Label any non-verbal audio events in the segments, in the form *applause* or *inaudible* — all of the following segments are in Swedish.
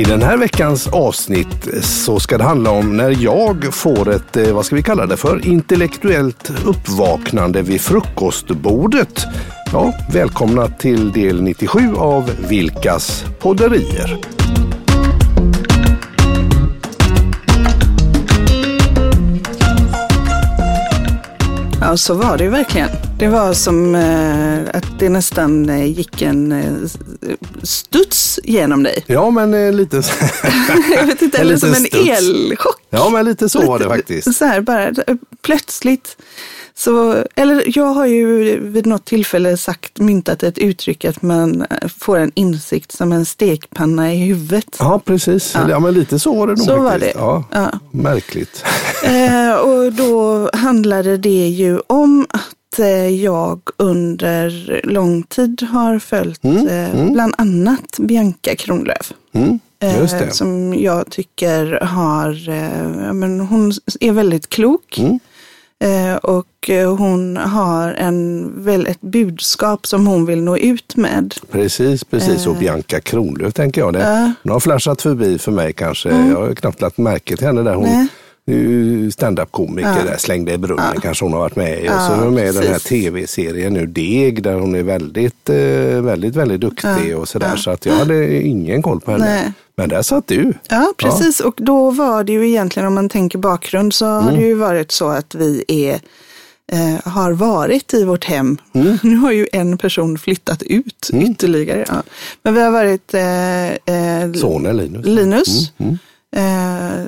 I den här veckans avsnitt så ska det handla om när jag får ett, eh, vad ska vi kalla det för, intellektuellt uppvaknande vid frukostbordet. Ja, välkomna till del 97 av Vilkas podderier. Ja, så var det ju verkligen. Det var som eh, att det nästan eh, gick en eh, studs genom dig. Ja, men lite så. *laughs* Jag vet inte, *laughs* eller som en studs. elchock. Ja, men lite så var det faktiskt. Så här bara plötsligt. Så, eller jag har ju vid något tillfälle sagt, myntat ett uttryck att man får en insikt som en stekpanna i huvudet. Ja, precis. Ja. men lite så var det nog Så var det. Ja, Ja. Märkligt. Eh, och då handlade det ju om att jag under lång tid har följt eh, bland annat Bianca Kronlöf. Mm, Eh, som jag tycker har, eh, men hon är väldigt klok. Mm. Eh, och eh, hon har en, väl ett budskap som hon vill nå ut med. Precis, precis. Och Bianca Kronlöf tänker jag. Det. Eh. Mm. Hon har flashat förbi för mig kanske. Jag har knappt lagt märke till henne där. Hon Nej. Ju stand-up-komiker där, slängde i brunnen kanske hon har varit med i. Och så är hon med i den här tv-serien nu, Deg, där hon är väldigt, eh, väldigt, väldigt duktig och sådär. Så att jag hade ingen koll på henne. Nej. Men där satt du. Ja, precis. Och då var det ju egentligen, om man tänker bakgrund, så har det ju varit så att vi är eh, har varit i vårt hem. *laughs* Nu har ju en person flyttat ut ytterligare. Ja. Men vi har varit eh, eh, Sonen Linus. Linus, eh,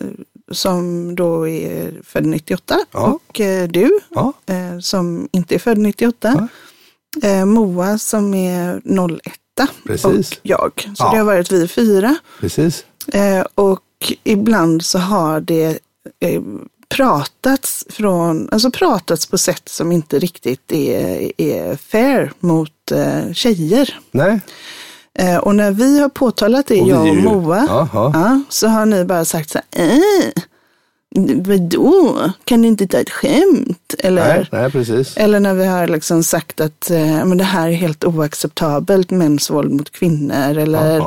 som då är född 98, Ja. och eh, du, Ja. eh, som inte är född 98. Eh, Moa som är 01 Precis. och jag. Så Ja. det har varit vi fyra. Precis. Och ibland så har det pratats från, alltså pratats på sätt som inte riktigt är, är fair mot tjejer. Nej, Eh, och när vi har påtalat det, Och jag och Moa, Ja, så har ni bara sagt så här, äh, vadå, kan du inte ta ett skämt? Eller, nej, nej, eller när vi har liksom sagt att eh, men det här är helt oacceptabelt, mäns våld mot kvinnor. Eller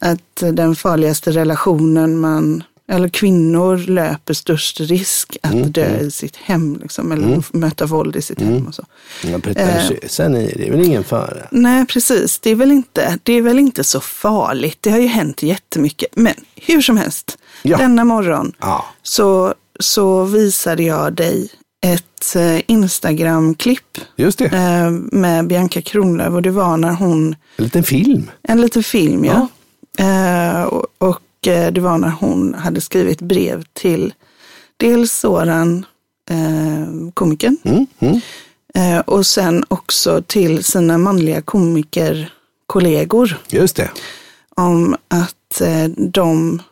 att den farligaste relationen man, eller kvinnor löper störst risk att Mm, dö i sitt hem. Liksom, eller möta våld i sitt hem och så. ja. Ni, det är väl ingen fara. Nej, precis. Det är, väl inte, det är väl inte så farligt. Det har ju hänt jättemycket. Men hur som helst, Ja. denna morgon Ja. så, så visade jag dig ett eh, Instagram-klipp Just det, eh, med Bianca Kronlöf och det var när hon, en liten film. en liten film ja. Eh, och och eh, det var när hon hade skrivit brev till dels Soran, eh, komikern, Mm, mm. eh, och sen också till sina manliga komikerkollegor Just det. om att eh, de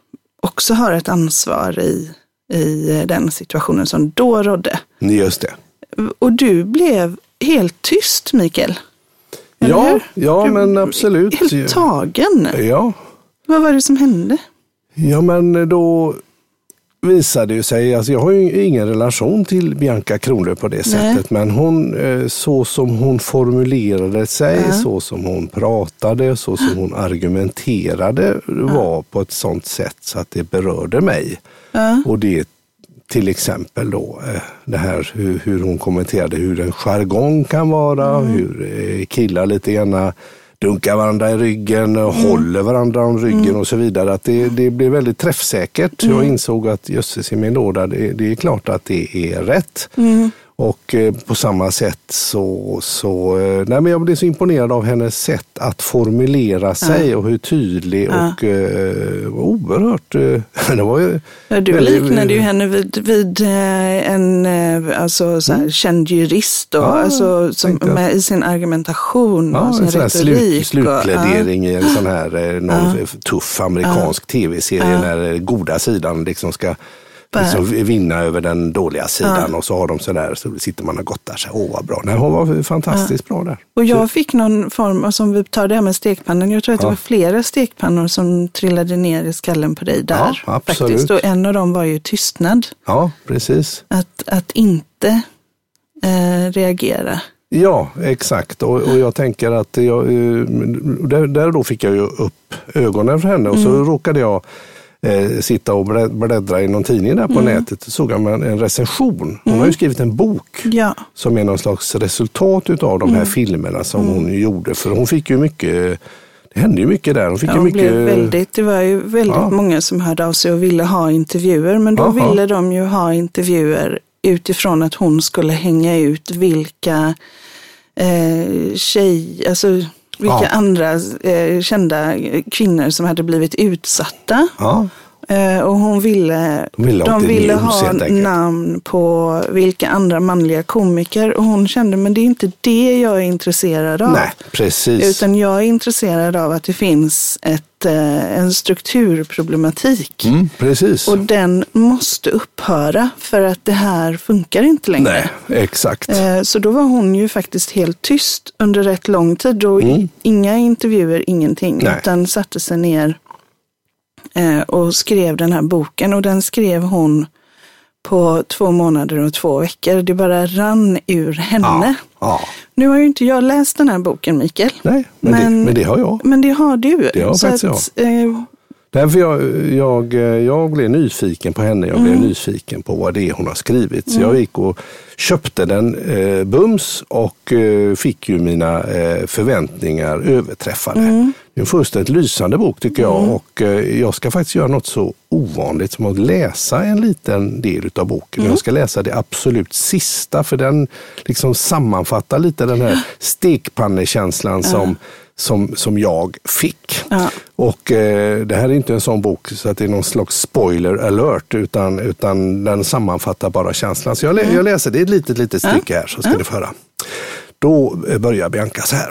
också har ett ansvar i, i eh, den situationen som då rådde. Just det. Och du blev helt tyst, Mikael. Eller Ja, hur? ja Du- men absolut. Helt tagen. Ja. Vad var det som hände? Ja, men då visade det sig, alltså jag har ju ingen relation till Bianca Kronlöf på det sättet, men hon, eh, så som hon formulerade sig, så som hon pratade, så som hon argumenterade var på ett sånt sätt så att det berörde mig. Och det till exempel då eh, det här hur, hur hon kommenterade hur en jargong kan vara, hur eh, killar lite grann dunkar varandra i ryggen och håller varandra om ryggen och så vidare. Att det, det blev väldigt träffsäkert. Jag insåg att jösses i min låda, det, det är klart att det är rätt. Och eh, på samma sätt så, så eh, nej men jag blev så imponerad av hennes sätt att formulera sig och hur tydlig och eh, oerhört, eh, *laughs* det var ju Ja, du väldigt- liknade ju henne vid, vid en alltså, så här, känd jurist då, Mm. Ja, alltså, som, med, i sin argumentation Ja, och sin en retorik. slut, ja. slutplädering i en sån här någon tuff amerikansk tv-serie när goda sidan liksom ska liksom vinna över den dåliga sidan och så har de sådär, så sitter man och gottar sig. Åh vad bra. Nej, hon var fantastiskt bra där. Och jag fick någon form, av, som vi tar det här med stekpannan, jag tror att det Ja. var flera stekpannor som trillade ner i skallen på dig där. Ja, absolut. faktiskt. Och en av dem var ju tystnad. Ja, precis. Att, att inte eh, reagera Ja, exakt. Och, och jag tänker att jag, eh, där, där då fick jag ju upp ögonen för henne och så mm. råkade jag eh, sitta och bläddra i någon tidning där på mm. nätet. Så såg jag en recension. Hon mm. har ju skrivit en bok ja. som är någon slags resultat av de här mm. filmerna som mm. hon gjorde. För hon fick ju mycket det hände ju mycket där. Hon fick ja, ju mycket... väldigt, det var ju väldigt ja. många som hörde av sig och ville ha intervjuer. Men då Aha. ville de ju ha intervjuer utifrån att hon skulle hänga ut vilka eh, tjej, alltså vilka ja. andra eh, kända kvinnor som hade blivit utsatta. Ja. Eh, och hon ville, de ville, de ville ha namn på vilka andra manliga komiker. Och hon kände, men det är inte det jag är intresserad av. Nej, precis. Utan jag är intresserad av att det finns ett, eh, en strukturproblematik. Mm, precis. Och den måste upphöra för att det här funkar inte längre. Nej, exakt. Eh, så då var hon ju faktiskt helt tyst under rätt lång tid. Och mm. Inga intervjuer, ingenting. Nej. Utan satte sig ner och skrev den här boken. Och den skrev hon på två månader och två veckor. Det bara rann ur henne. Ja, ja. Nu har ju inte jag läst den här boken, Mikael. Nej, men, men, det, men det, har jag. Men det har du. Det har Så faktiskt att, jag. Därför jag, jag, jag blev nyfiken på henne, jag blev mm. nyfiken på vad det är hon har skrivit. Så mm. jag gick och köpte den eh, bums och eh, fick ju mina eh, förväntningar överträffade. Mm. Det är en fullständigt lysande bok tycker jag mm. och eh, jag ska faktiskt göra något så ovanligt som att läsa en liten del av boken. Mm. Jag ska läsa det absolut sista för den liksom sammanfattar lite den här *gasps* stekpannekänslan som som, som jag fick. Ja. Och eh, det här är inte en sån bok så att det är någon slags spoiler alert utan, utan den sammanfattar bara känslan. Så jag, mm. jag läser, det är ett litet, litet stycke här så ska mm. du få höra. Då eh, börjar Bianca så här.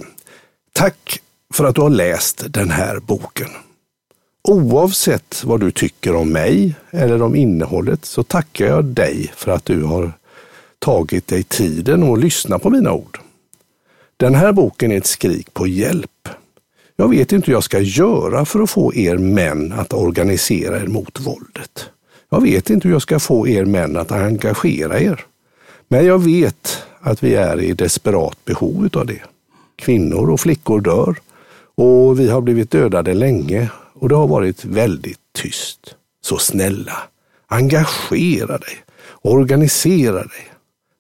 Tack för att du har läst den här boken. Oavsett vad du tycker om mig eller om innehållet så tackar jag dig för att du har tagit dig tiden och lyssnat på mina ord. Den här boken är ett skrik på hjälp. Jag vet inte hur jag ska göra för att få er män att organisera er mot våldet. Jag vet inte hur jag ska få er män att engagera er. Men jag vet att vi är i desperat behov av det. Kvinnor och flickor dör och vi har blivit dödade länge och det har varit väldigt tyst. Så snälla, engagera dig, organisera dig.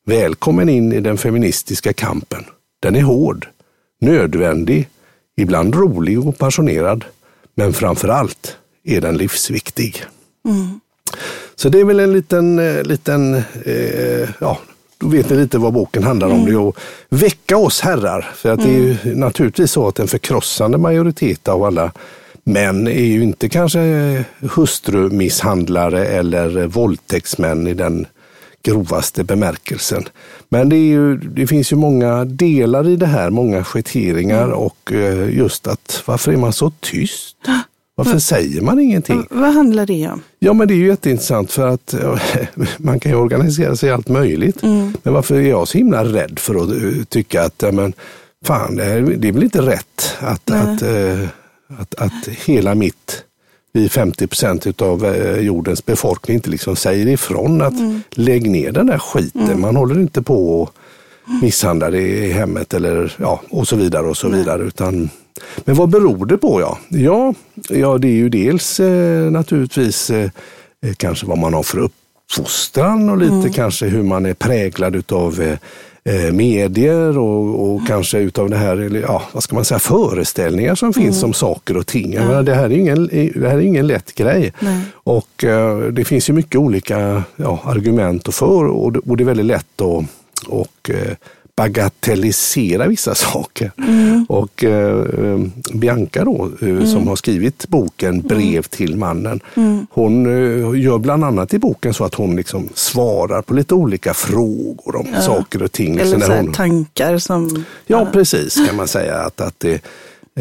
Välkommen in i den feministiska kampen. Den är hård, nödvändig, ibland rolig och passionerad, men framför allt är den livsviktig. Mm. Så det är väl en liten, eh, liten eh, ja, då vet ni lite vad boken handlar om. Mm. Det är att väcka oss herrar. För att mm. det är ju mm. naturligtvis så att en förkrossande majoritet av alla män är ju inte kanske hustrumisshandlare eller våldtäktsmän i den grovaste bemärkelsen. Men det, ju, det, finns ju många delar i det här, många schatteringar mm. och eh, just att varför är man så tyst? *gasps* Varför mm. säger man ingenting? Vad handlar det om? Ja, men det är ju jätteintressant för att *laughs* man kan ju organisera sig allt möjligt. Mm. Men varför är jag så himla rädd för att uh, tycka att, men fan, det är, väl inte rätt att, att, uh, att, att hela mitt vi 50 procent av eh, jordens befolkning inte liksom säger ifrån att mm. lägg ner den där skiten. Mm. Man håller inte på och misshandlar i hemmet eller ja, och så vidare och så vidare. Utan, men vad beror det på? Ja, ja, ja det är ju dels eh, naturligtvis eh, eh kanske vad man har för uppfostran och lite mm. kanske hur man är präglad utav Eh, medier och, och kanske utav det här, eller, ja, vad ska man säga, föreställningar som finns mm. om saker och ting. Ja. det, här är ingen, det här är ingen lätt grej. Nej. Och uh, det finns ju mycket olika ja, argument och för och det, och det är väldigt lätt att och, uh, bagatellisera vissa saker. Mm. Och eh, Bianca då, eh, mm. som har skrivit boken Brev mm. till mannen, mm. hon eh, gör bland annat i boken så att hon liksom svarar på lite olika frågor om ja. saker och ting. Eller så hon... tankar som... Ja, precis kan man säga. att, att det,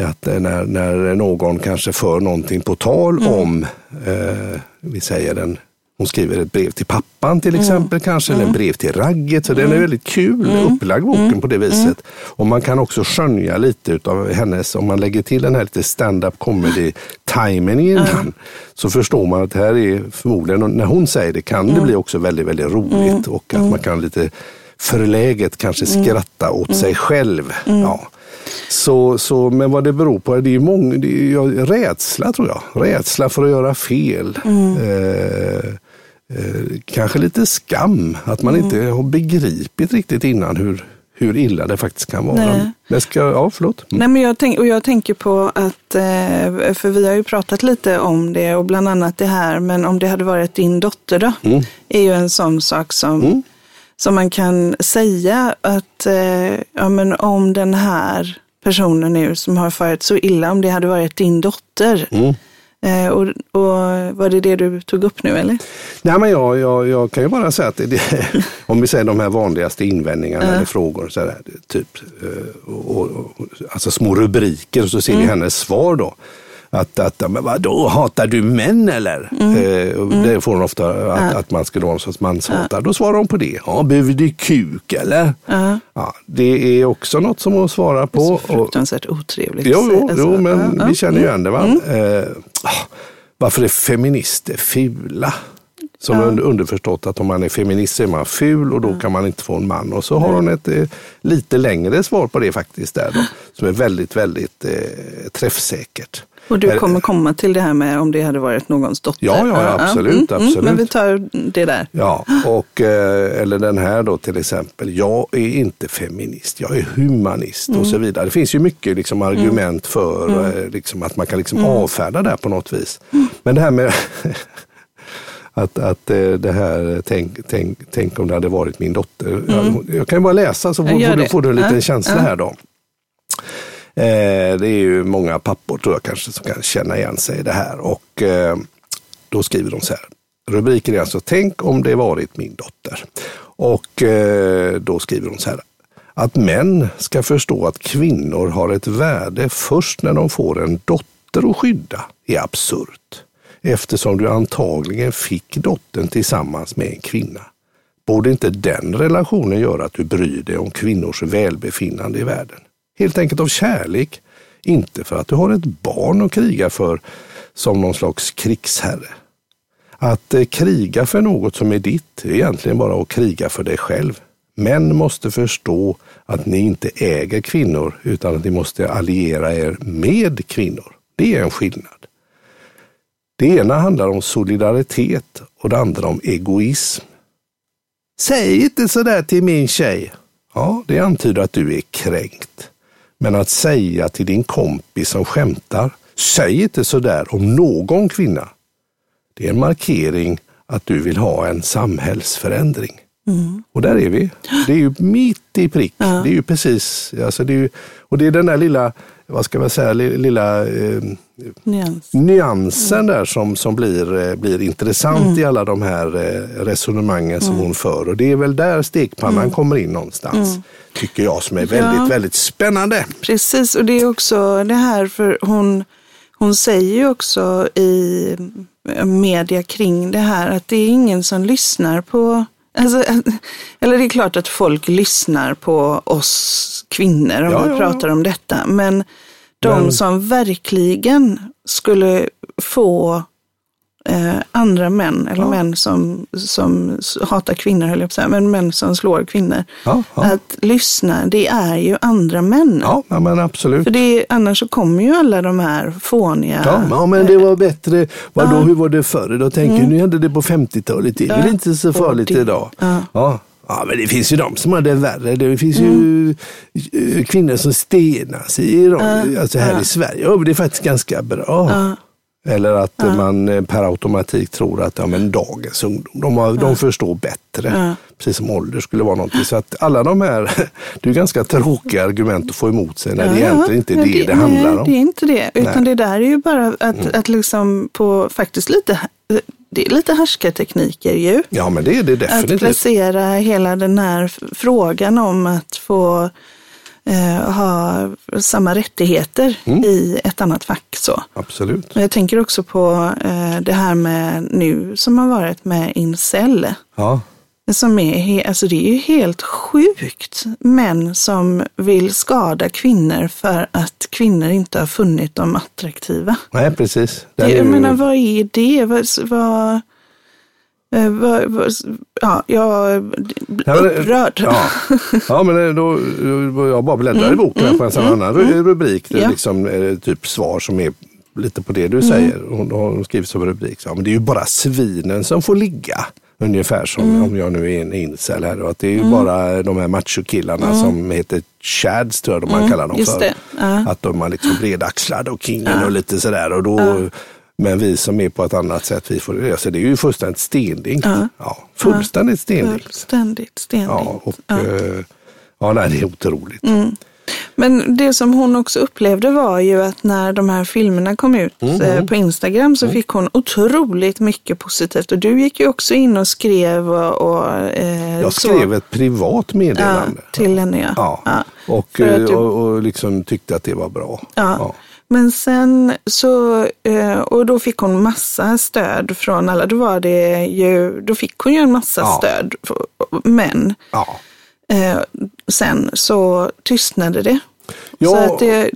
att när, när någon kanske för någonting på tal mm. om, eh, vi säger en hon skriver ett brev till pappan till mm. exempel mm. kanske, eller en brev till ragget. Så mm. den är mm. väldigt kul mm. upplagd boken mm. på det viset. Och man kan också skönja lite av hennes, om man lägger till den här lite stand-up comedy-timingen innan, så förstår man att det här är förmodligen, när hon säger det kan det bli också väldigt, väldigt roligt och att man kan lite förläget kanske skratta åt sig själv. Ja. Så, så, men vad det beror på, det är många, det är, rädsla tror jag. Rädsla för att göra fel. Eh, eh, kanske lite skam, att man inte har begripit riktigt innan hur, hur illa det faktiskt kan vara. Nej. Det ska, ja, förlåt. Mm. Nej, men jag, tänk, och jag tänker på att, eh, för vi har ju pratat lite om det och bland annat det här, men om det hade varit din dotter då, Mm. är ju en sån sak som, som man kan säga att eh, ja, men om den här personen nu som har farit så illa, om det hade varit din dotter. Mm. Eh, och, och var det det du tog upp nu eller? Nej, men jag, jag, jag kan ju bara säga att det, *laughs* om vi säger de här vanligaste invändningarna eller frågor, så här, typ, eh, och, och, alltså små rubriker och så ser vi hennes svar då. Att, att ja, men vadå, hatar du män eller? Eh, och Det får hon ofta, att, att man skulle vara någon sorts manshatare. Då svarar hon på det. Ja, behöver du kuk eller? Ja, det är också något som hon svarar på. Så Och- fruktansvärt otrevligt. Jo, jo, Alltså, jo men ja, ja. vi känner ju igen det. Va? Eh, ah, varför är feminister fula? Som under, underförstått att om man är feminist så är man ful och då kan man inte få en man. Och så har hon ett eh, lite längre svar på det faktiskt där då, som är väldigt, väldigt eh, träffsäkert. Och du kommer komma till det här med om det hade varit någons dotter? Ja, ja, absolut, Mm, mm, absolut. men vi tar det där. Ja, och, eh, eller den här då till exempel. Jag är inte feminist, jag är humanist och så vidare. Det finns ju mycket liksom, argument för eh, liksom, att man kan liksom, avfärda det här på något vis. Men det här med *laughs* att, att eh, det här, tänk, tänk, tänk om det hade varit min dotter. Jag, jag kan ju bara läsa så får, får, du, får du en liten Ja, känsla ja. här då. Eh, det är ju många pappor tror jag kanske som kan känna igen sig i det här. Och eh, då skriver de så här. Rubriken är alltså Tänk om det varit min dotter. Och eh, då skriver hon så här. Att män ska förstå att kvinnor har ett värde först när de får en dotter att skydda är absurt. Eftersom du antagligen fick dottern tillsammans med en kvinna. Borde inte den relationen göra att du bryr dig om kvinnors välbefinnande i världen? Helt enkelt av kärlek, inte för att du har ett barn att kriga för som någon slags krigsherre. Att eh, kriga för något som är ditt är egentligen bara att kriga för dig själv. Män måste förstå att ni inte äger kvinnor utan att ni måste alliera er med kvinnor. Det är en skillnad. Det ena handlar om solidaritet och det andra om egoism. Säg inte sådär till min tjej. Ja, det antyder att du är kränkt. Men att säga till din kompis som skämtar, säg inte sådär om någon kvinna. Det är en markering att du vill ha en samhällsförändring. Och där är vi. Det är ju mitt i prick. Det är ju precis, alltså det är ju, och det är den där lilla, vad ska man säga, li- lilla eh, Nyans. nyansen där som, som blir, eh, blir intressant i alla de här eh, resonemangen som hon för. Och det är väl där stekpannan kommer in någonstans. Tycker jag som är väldigt, Ja. väldigt spännande. Precis, och det är också det här för hon, hon säger ju också i media kring det här att det är ingen som lyssnar på Alltså, eller det är klart att folk lyssnar på oss kvinnor om Ja, vi ja, pratar om detta. Men de Men- som verkligen skulle få eh, andra män, eller Ja. män som, som hatar kvinnor, höll jag på att säga, men män som slår kvinnor. Ja, ja. Att lyssna, det är ju andra män. Ja, men absolut. För det, annars så kommer ju alla de här fåniga... Ja, men- ja, men det var bättre. Vadå, hur var det förr? Då tänker jag, nu hände det på 50-talet. Det är väl inte så farligt det- idag. ja. Ja. men det finns ju de som har det värre. Det finns ju eh, kvinnor som stenas i Iran. Alltså här i Sverige. Men det är faktiskt ganska bra. Eller att man eh, per automatik tror att ja, men dagens ungdom, de, har, de förstår bättre. Precis som ålder skulle vara någonting. Så att alla de här, *laughs* det är ganska tråkiga argument att få emot sig när det egentligen inte är men det det, handlar nej, om. det är inte det. Utan Nej. Mm. det där är ju bara att, att liksom på faktiskt lite, det är lite härskartekniker ju. Ja, men det är det Att definitivt. placera hela den här frågan om att få eh, ha samma rättigheter Mm. i ett annat fack. Så. Absolut. Jag tänker också på eh, det här med nu som har varit med incel. Ja. Som är, alltså det är ju helt sjukt. Män som vill skada kvinnor för att kvinnor inte har funnit dem attraktiva. Nej, precis. Det, jag ju- menar, vad är det? Vad- vad- Ja, jag blir det- upprörd. Ja, *laughs* ja men det- då, då- jag bara bläddrar i boken här på en sån annan ru- rubrik. Det är Ja. liksom eh, typ svar som är lite på det du säger. Hon har skrivit som rubrik. Så, men det är ju bara svinen som får ligga. Ungefär som om jag nu är en incel här. Att det är ju bara de här machokillarna som heter chads tror jag man kallar dem just för. Ja. Att de är liksom bredaxlade och kingen och lite sådär. Och då, Men vi som är på ett annat sätt, vi får det. Så det är ju fullständigt stendingt. Ja. fullständigt stendingt. Fullständigt stendigt. Ja, och, ja. ja nej, det är otroligt. Mm. Men det som hon också upplevde var ju att när de här filmerna kom ut Mm, eh, på Instagram så fick hon otroligt mycket positivt. Och du gick ju också in och skrev och, och eh, Jag så. skrev ett privat ja, meddelande. till henne. Ja. Ja, Ja. Och, att du- och, och liksom tyckte att det var bra. Ja. Men sen så, eh, och då fick hon massa stöd från alla. Då var det ju, då fick hon ju en massa Ja. stöd. Men Ja. eh, sen så tystnade det. Ja. Så att det,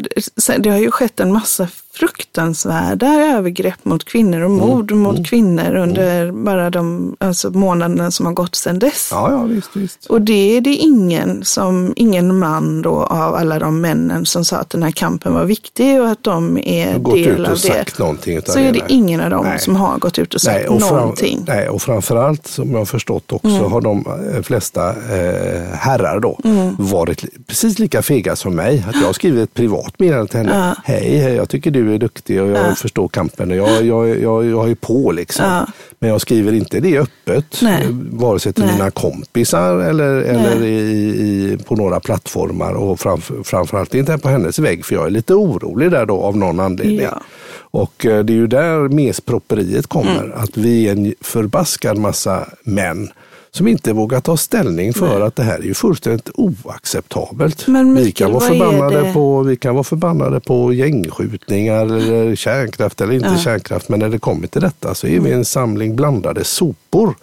det har ju skett en massa fruktansvärda övergrepp mot kvinnor och Mm. mord mot kvinnor under bara de alltså, månaderna som har gått sedan dess. ja, ja, visst, visst. Och det är det ingen, som, ingen man då av alla de männen som sa att den här kampen var viktig och att de är del av det. Så är det nej. ingen av dem Nej. som har gått ut och sagt Nej, och, fram, någonting. nej, och framförallt som jag har förstått också Mm. har de eh, flesta eh, herrar då Mm. varit precis lika fega som mig. Att jag har skrivit ett privat meddelande till henne. Hej, hej, jag tycker du är duktig och jag förstår kampen och jag, jag, jag, jag är på liksom. Ja. Men jag skriver inte det öppet, Nej. vare sig till Nej. mina kompisar eller, eller i, i, på några plattformar och framför, framförallt inte på hennes vägg för jag är lite orolig där då av någon anledning. Ja. Och eh, det är ju där mespropperiet kommer. Att vi är en förbaskad massa män som inte vågar ta ställning för att det här är ju fullständigt oacceptabelt. Men vi, Mikael, kan vara förbannade på, vi kan vara förbannade på gängskjutningar eller kärnkraft eller inte kärnkraft. Men när det kommer till detta så är vi en samling blandade sopor.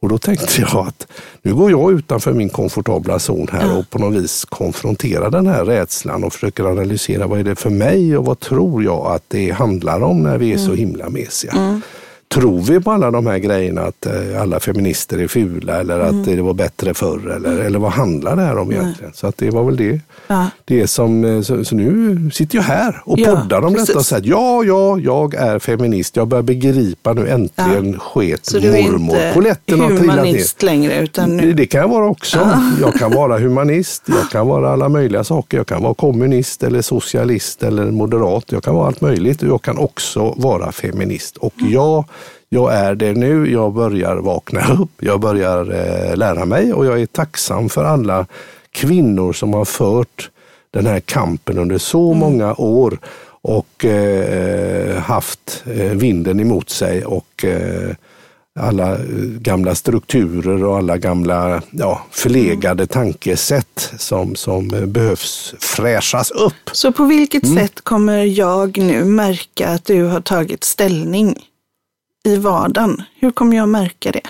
Och då tänkte jag att nu går jag utanför min komfortabla zon här och på något vis konfronterar den här rädslan och försöker analysera vad är det för mig och vad tror jag att det handlar om när vi är så himla mesiga. Tror vi på alla de här grejerna att eh, alla feminister är fula eller att det var bättre förr eller, eller vad handlar det här om egentligen? Så att det var väl det. Ja. det som, eh, så, så nu sitter jag här och Ja, poddar om detta och precis. säger ja, ja, jag är feminist. Jag börjar begripa nu äntligen sket Så du är mormor. inte Polletten har trillat ner. humanist längre utan Det, nu, det kan jag vara också. Jag kan vara humanist, jag kan vara alla möjliga saker. Jag kan vara kommunist eller socialist eller moderat. Jag kan vara allt möjligt jag kan också vara feminist. Och ja, jag är det nu. Jag börjar vakna *laughs* upp. Jag börjar eh, lära mig och jag är tacksam för alla kvinnor som har fört den här kampen under så många år och eh, haft eh, vinden emot sig och eh, alla eh, gamla strukturer och alla gamla ja, förlegade tankesätt som, som eh, behövs fräschas upp. Så på vilket Mm. sätt kommer jag nu märka att du har tagit ställning i vardagen? Hur kommer jag märka det?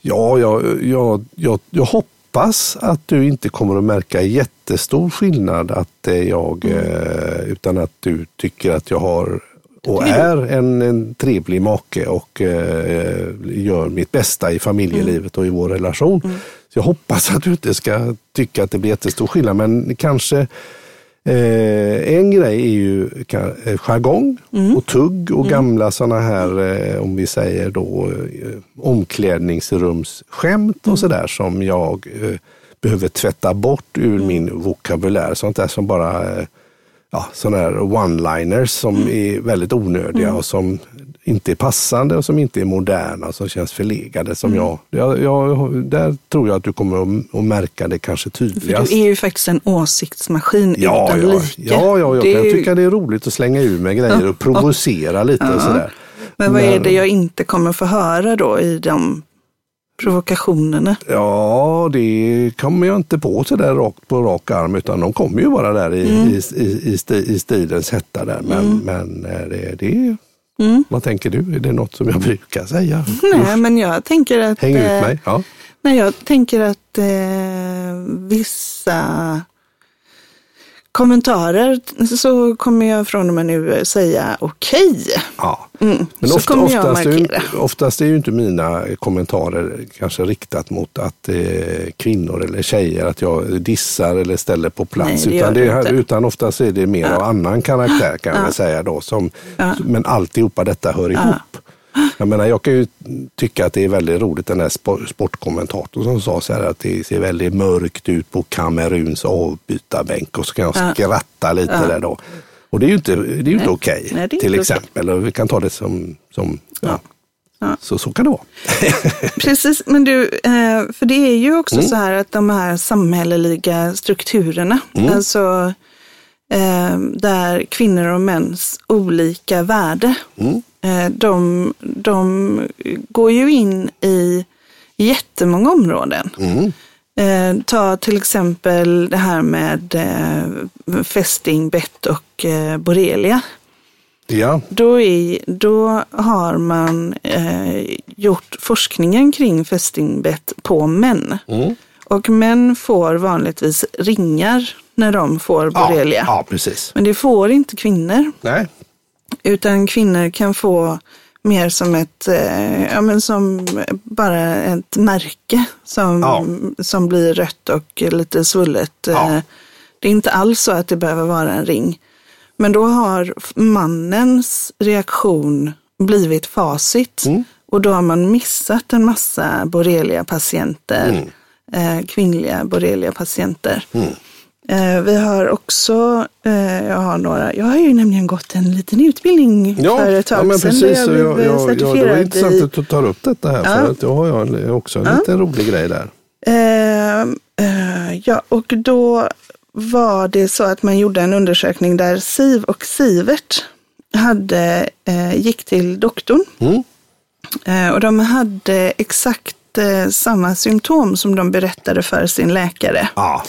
Ja, jag, jag, jag, jag hoppas att du inte kommer att märka jättestor skillnad att det är jag, eh, utan att du tycker att jag har och är en, en trevlig make och eh, gör mitt bästa i familjelivet och i vår relation. Så jag hoppas att du inte ska tycka att det blir jättestor skillnad, men kanske Eh, en grej är ju eh, jargong och tugg och gamla sådana här, eh, om vi säger då, eh, omklädningsrumsskämt och sådär som jag eh, behöver tvätta bort ur min vokabulär. Sånt där som bara, ja, sådana här one-liners som är väldigt onödiga och som inte är passande och som inte är moderna och som känns förlegade. Som jag, jag, jag, där tror jag att du kommer att, att märka det kanske För tydligast. du är ju faktiskt en åsiktsmaskin Ja, utan ja, like. ja, ja, jag Det kan ju- tycka det är roligt att slänga ur med grejer och *laughs* provocera lite och sådär. Men vad är det jag inte kommer få höra då i de provokationerna? Ja, det kommer jag inte på sådär rakt på rak arm utan de kommer ju vara där i, Mm. i, i, i, i stridens hetta där. Men, men eh, det, det Mm. vad tänker du? Är det något som jag brukar säga? Nej, men jag tänker att... Häng ut eh, mig. Ja. Nej, jag tänker att eh, vissa kommentarer så kommer jag från och med nu säga okej. Okay. Ja. Mm. Men så ofta, kommer jag oftast, markera. Är, oftast är ju inte mina kommentarer kanske riktat mot att eh, kvinnor eller tjejer, att jag dissar eller ställer på plats. Nej, det utan, det, utan oftast är det mer ja. av annan karaktär kan ja. jag säga då. Som, ja. Men alltihopa detta hör ihop. Jag menar, jag kan ju tycka att det är väldigt roligt den här sportkommentatorn som sa så här att det ser väldigt mörkt ut på Kameruns avbytarbänk och så kan jag ja. skratta lite ja. där då. Och det är ju inte, det är inte okej, okay, till exempel. Okay. Vi kan ta det som, som ja. Ja. Så, så kan det vara. *laughs* Precis, men du, eh, för det är ju också mm. så här att de här samhälleliga strukturerna, mm. alltså eh, där kvinnor och mäns olika värde mm. Eh, de, de går ju in i jättemånga områden. Mm. Eh, ta till exempel det här med eh, fästing, bett och eh, borrelia. Ja. Då, är, då har man eh, gjort forskningen kring fästingbett på män. Mm. Och män får vanligtvis ringar när de får borrelia. Ja, ja, precis. Men det får inte kvinnor. Nej. Utan kvinnor kan få mer som ett, eh, ja men som bara ett märke som, ja. som blir rött och lite svullet. Ja. Eh, det är inte alls så att det behöver vara en ring. Men då har mannens reaktion blivit facit. Mm. Och då har man missat en massa borrelia-patienter, mm. eh, kvinnliga borrelia-patienter. Mm. Eh, vi har också, eh, jag har några, jag har ju nämligen gått en liten utbildning ja, för ett tag ja, men sedan. Precis, jag, jag, jag, ja, det var intressant att du tar upp detta här, ja. för att då har jag också en ja. liten rolig grej där. Eh, eh, ja, och då var det så att man gjorde en undersökning där Siv och Sivert hade, eh, gick till doktorn. Mm. Eh, och de hade exakt samma symptom som de berättade för sin läkare. Ja.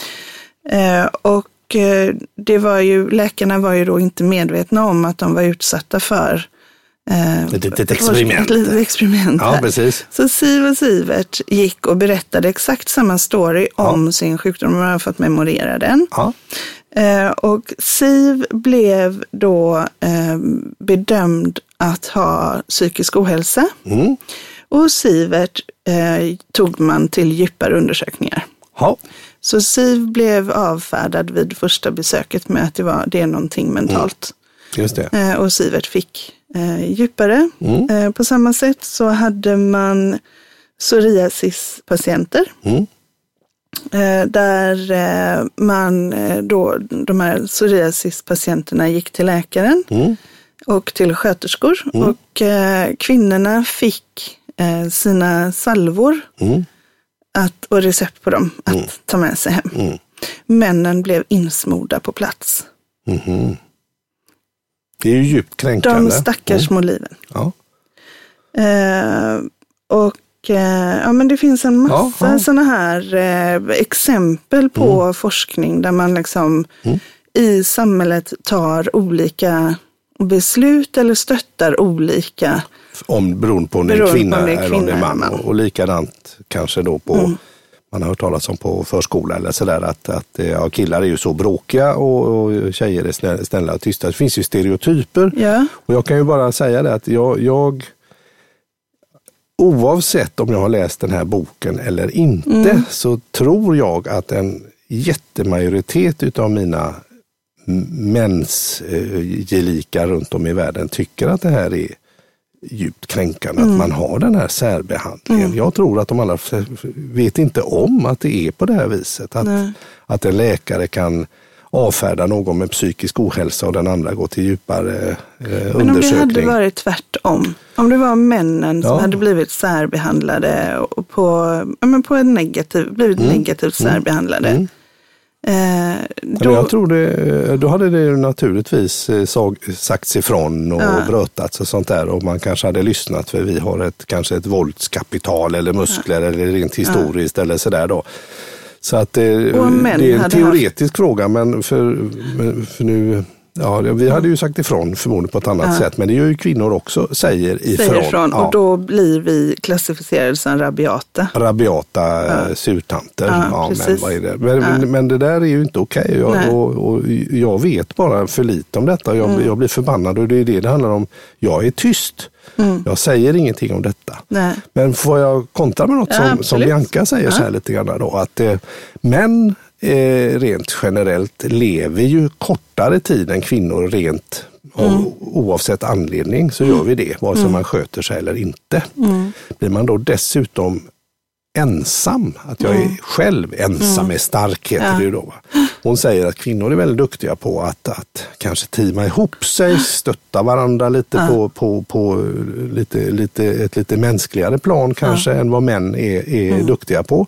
Eh, och eh, det var ju, läkarna var ju då inte medvetna om att de var utsatta för Eh, ett litet experiment. Ett litet experiment ja, precis. Så Siv och Sivert gick och berättade exakt samma story ja. om sin sjukdom. De har fått memorera den. Ja. Och Siv blev då bedömd att ha psykisk ohälsa. Mm. Och Sivert tog man till djupare undersökningar. Ja. Så Siv blev avfärdad vid första besöket med att det, var, det är någonting mentalt. Mm. Just det. Eh, och Sivert fick eh, djupare. Mm. Eh, på samma sätt så hade man psoriasispatienter. Mm. Eh, där eh, man eh, då, de här psoriasispatienterna gick till läkaren mm. och till sköterskor. Mm. Och kvinnorna fick sina salvor mm att, och recept på dem att mm. ta med sig hem. Mm. Männen blev insmorda på plats. Mm. Det är ju djupt kränkande. De stackars mm. liven. Ja. Eh, och eh, ja, men det finns en massa ja, ja. sådana här eh, exempel på mm. forskning där man liksom mm. i samhället tar olika beslut eller stöttar olika om, beroende på om det är en kvinna, eller om det är man. Och, och likadant kanske då på mm. man har hört talas om på förskola eller sådär att, att ja, killar är ju så bråkiga och, och tjejer är snälla och tysta. Det finns ju stereotyper. Ja. Och jag kan ju bara säga det att jag, jag oavsett om jag har läst den här boken eller inte mm. så tror jag att en jättemajoritet utav mina mänsgelikar runt om i världen tycker att det här är djupt kränkande mm. att man har den här särbehandlingen. Mm. Jag tror att de alla vet inte om att det är på det här viset. Att, att en läkare kan avfärda någon med psykisk ohälsa och den andra går till djupare eh. Men om det hade varit tvärtom, om det var männen som hade blivit särbehandlade och på, men på en negativ, blivit mm. negativt mm. särbehandlade, mm. Eh, då... Jag tror det, då hade det naturligtvis eh, sag, sagts ifrån och ja. brötats och sånt där och man kanske hade lyssnat för vi har ett, kanske ett våldskapital eller muskler ja. eller rent historiskt ja. eller sådär då. Så att det, det är en teoretisk haft... fråga men för, för nu Ja, vi hade ju sagt ifrån förmodligen på ett annat ja. sätt, men det gör ju kvinnor också, säger ifrån. Säger ifrån ja. och då blir vi klassificerade som rabiata. Rabiata ja. surtanter. Ja, ja men, vad är det? Men, men, det där är ju inte okej. Okay. Jag, och, och, jag vet bara för lite om detta. Jag, mm. jag blir förbannad och det är det det handlar om. Jag är tyst. Mm. Jag säger ingenting om detta. Nej. Men får jag kontra med något som, som Bianca säger så här lite grann då, att eh, män eh, rent generellt lever ju kortare tid än kvinnor rent mm. oavsett anledning så gör vi det, vare sig mm. man sköter sig eller inte. Mm. Blir man då dessutom ensam, att jag är mm. själv ensam mm. är stark heter ja. det då. Hon säger att kvinnor är väldigt duktiga på att, att kanske teama ihop sig, stötta varandra lite ja. på, på, på lite, lite, ett lite mänskligare plan kanske ja. än vad män är, är mm. duktiga på.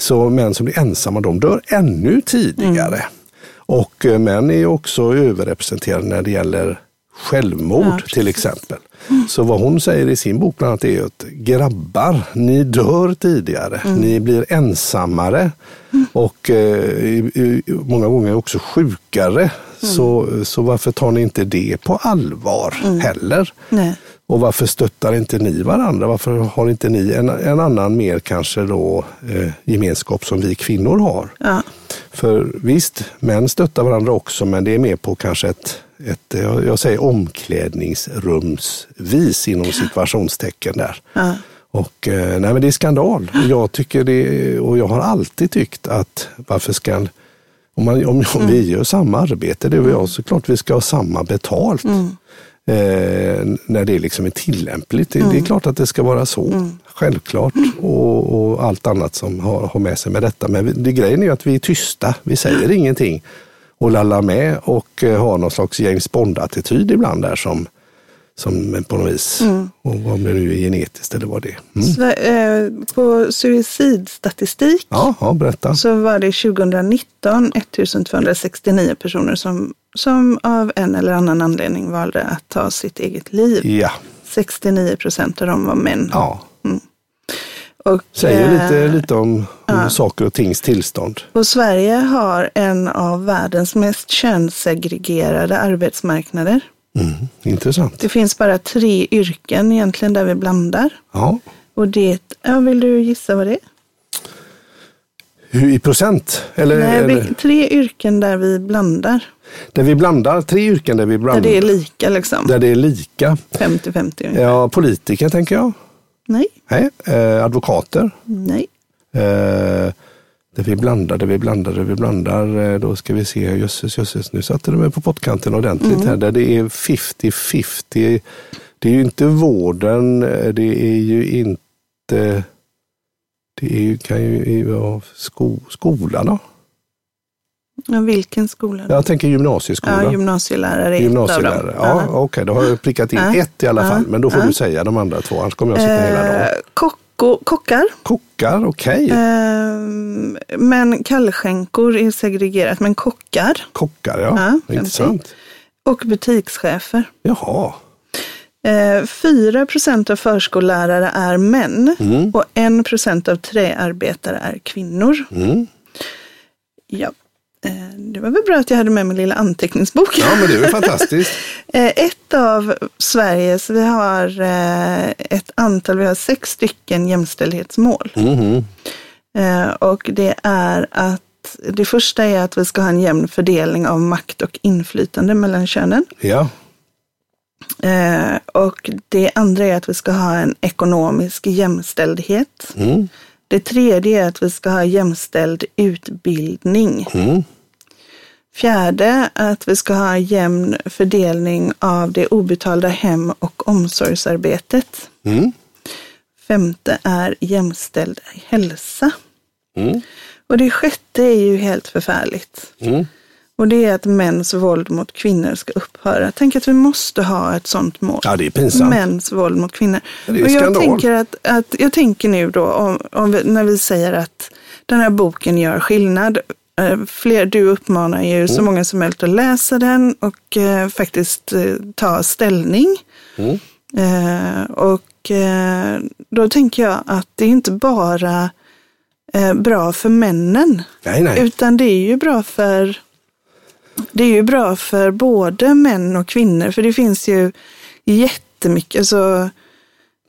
Så män som blir ensamma, de dör ännu tidigare. Mm. Och eh, män är också överrepresenterade när det gäller självmord ja, till exempel. Mm. Så vad hon säger i sin bok bland annat är att grabbar, ni dör tidigare, mm. ni blir ensammare mm. och eh, många gånger också sjukare. Mm. Så, så varför tar ni inte det på allvar mm. heller? Nej. Och varför stöttar inte ni varandra? Varför har inte ni en, en annan mer kanske då eh, gemenskap som vi kvinnor har? Ja. För visst, män stöttar varandra också, men det är mer på kanske ett, ett jag säger omklädningsrumsvis inom situationstecken där. Ja. Och eh, nej, men det är skandal. Jag tycker det, och jag har alltid tyckt att varför ska om, man, om, om mm. vi gör samma arbete, det och jag, så klart vi ska ha samma betalt. Mm eh, när det liksom är tillämpligt. Mm. Det är mm. klart att det ska vara så, mm. självklart. Och, och, allt annat som har, har med sig med detta. Men det, grejen är att vi är tysta, vi säger mm. ingenting och lallar med och eh, har någon slags James Bond-attityd ibland där som, som på något vis, mm. och vad det nu är genetiskt eller vad det är. Mm. Så, eh, på suicidstatistik ja, ja, berätta. så var det 2019 1269 personer som som av en eller annan anledning valde att ta sitt eget liv. Ja. 69 procent av dem var män. Ja. Mm. Och, Säger eh, lite, lite om ja. saker och tings tillstånd. Och Sverige har en av världens mest könssegregerade arbetsmarknader. Mm, intressant. Det finns bara tre yrken egentligen där vi blandar. Ja. Och det, ja, vill du gissa vad det är? Hur, I procent? Eller, Nej, eller? tre yrken där vi blandar. Där vi blandar, tre yrken där vi blandar. Där det är lika liksom. Där det är lika. 50-50 Ja, politiker tänker jag. Nej. Nej. Eh, advokater. Nej. Eh, där vi blandar, där vi blandar, där vi blandar. Eh, då ska vi se, jösses, jösses, nu satte du mig på pottkanten ordentligt mm. här. Där det är 50-50. Det är ju inte vården, eh, det är ju inte det är ju, kan ju vara sko, skola då. Ja, vilken skola? Jag tänker gymnasieskola. Ja, gymnasielärare är gymnasielärare. ett av dem. Ja, Okej, okay, då har jag prickat in ja. ett i alla fall. Men då får ja. du säga de andra två, annars kommer jag sitta hela dagen. Eh, kocko, kockar. Kockar, okej. Okay. Eh, men kallskänkor är segregerat, men kockar. Kockar, ja. ja Intressant. Och butikschefer. Jaha. 4 eh, procent av förskollärare är män mm. och 1 procent av träarbetare är kvinnor. Mm. Ja, det var väl bra att jag hade med min lilla anteckningsbok. Ja, men det är fantastiskt. *laughs* Eh, ett av Sveriges, vi har ett antal, vi har sex stycken jämställdhetsmål. Mm. Och det är att det första är att vi ska ha en jämn fördelning av makt och inflytande mellan könen. Ja. Eh, och det andra är att vi ska ha en ekonomisk jämställdhet. Mm. Det tredje är att vi ska ha jämställd utbildning. Mm. Fjärde, att vi ska ha jämn fördelning av det obetalda hem och omsorgsarbetet. Mm. Femte är jämställd hälsa. Mm. Och det sjätte är ju helt förfärligt. Mm. Och det är att mäns våld mot kvinnor ska upphöra. Tänk att vi måste ha ett sånt mål. Ja, det är pinsamt. Mäns våld mot kvinnor. Det är och jag tänker, att, att, jag tänker nu då, om, om vi, när vi säger att den här boken gör skillnad. Eh, fler, du uppmanar ju mm. så många som möjligt att läsa den och eh, faktiskt eh, ta ställning. Mm. Eh, och eh, då tänker jag att det är inte bara eh, bra för männen. Nej, nej. Utan det är ju bra för det är ju bra för både män och kvinnor, för det finns ju jättemycket, alltså,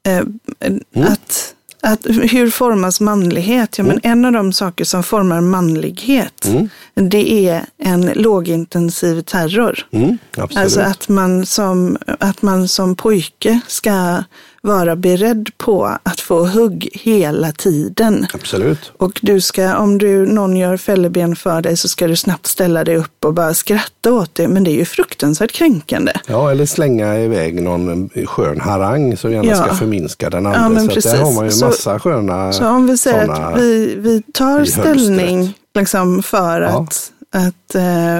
eh, Mm. att, att hur formas manlighet? Ja, men Mm. en av de saker som formar manlighet, det är en lågintensiv terror. Mm. Alltså att man, som, att man som pojke ska vara beredd på att få hugg hela tiden. absolut. Och du ska, om du, någon gör fälleben för dig så ska du snabbt ställa dig upp och bara skratta åt det. Men det är ju fruktansvärt kränkande. Ja, eller slänga iväg någon skön harang som gärna Ja. ska förminska den andra. Ja, men så att där precis. har man ju Så- massa sköna Så om vi säger att vi, vi tar ställning liksom för Ja. att, att eh,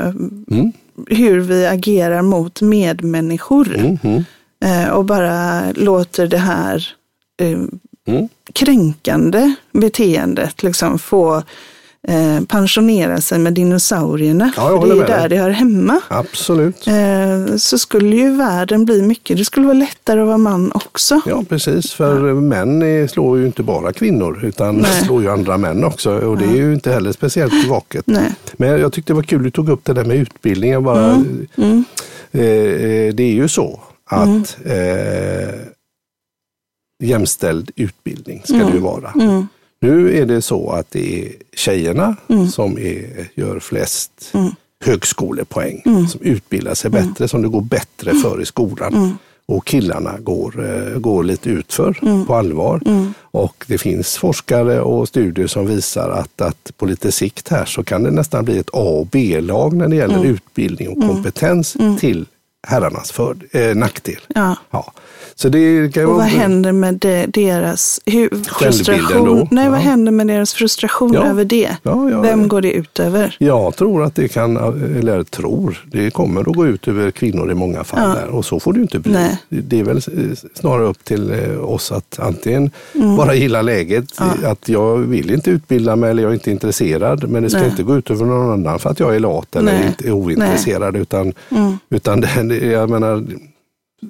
Mm. hur vi agerar mot medmänniskor Mm, mm, eh, och bara låter det här eh, mm. kränkande beteendet liksom få eh, pensionera sig med dinosaurierna. Ja, för det är med där det hör hemma. Absolut. Eh, så skulle ju världen bli mycket, det skulle vara lättare att vara man också. Ja, precis. För män är, slår ju inte bara kvinnor utan Nej. slår ju andra män också. Och det är ju inte heller speciellt vaket. Nej. Men jag tyckte det var kul du tog upp det där med utbildning. Jag bara, Mm. Eh, eh, det är ju så att eh, jämställd utbildning ska det ju vara. Mm. Nu är det så att det är tjejerna som är, gör flest högskolepoäng, som utbildar sig bättre, som det går bättre för i skolan. Och killarna går, eh, går lite utför på allvar. Och det finns forskare och studier som visar att, att på lite sikt här så kan det nästan bli ett A och B-lag när det gäller utbildning och kompetens till herrarnas för, eh, nackdel. Ja. Ja. Så det kan Och vad händer med det, deras hur, frustration? då? Nej, vad Ja. händer med deras frustration Ja. över det? Vem går det ut över? Jag tror att det kan, eller tror, det kommer att gå ut över kvinnor i många fall. Där, och så får det ju inte bli. Nej. Det är väl snarare upp till eh, oss att antingen Mm. bara gilla läget, att jag vill inte utbilda mig eller jag är inte intresserad. Men det ska Nej. inte gå ut över någon annan för att jag är lat eller Nej. inte är ointresserad. Utan, Mm. utan det, det- jag menar,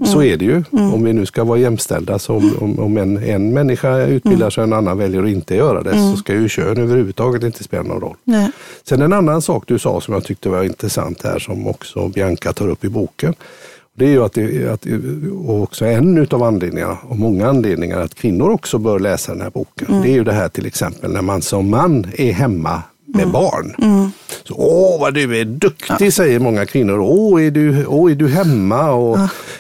så är det ju. Mm. Om vi nu ska vara jämställda, så om, om, om en, en människa utbildar sig och en annan väljer att inte göra det, Mm. så ska ju kön överhuvudtaget inte spela någon roll. Nej. Sen en annan sak du sa som jag tyckte var intressant här som också Bianca tar upp i boken. Det är ju att, det, att och också en utav anledningarna, och många anledningar, att kvinnor också bör läsa den här boken. Det är ju det här till exempel när man som man är hemma med barn. Så, Åh, vad du är duktig, säger många kvinnor. Åh, är du, åh, är du hemma? Och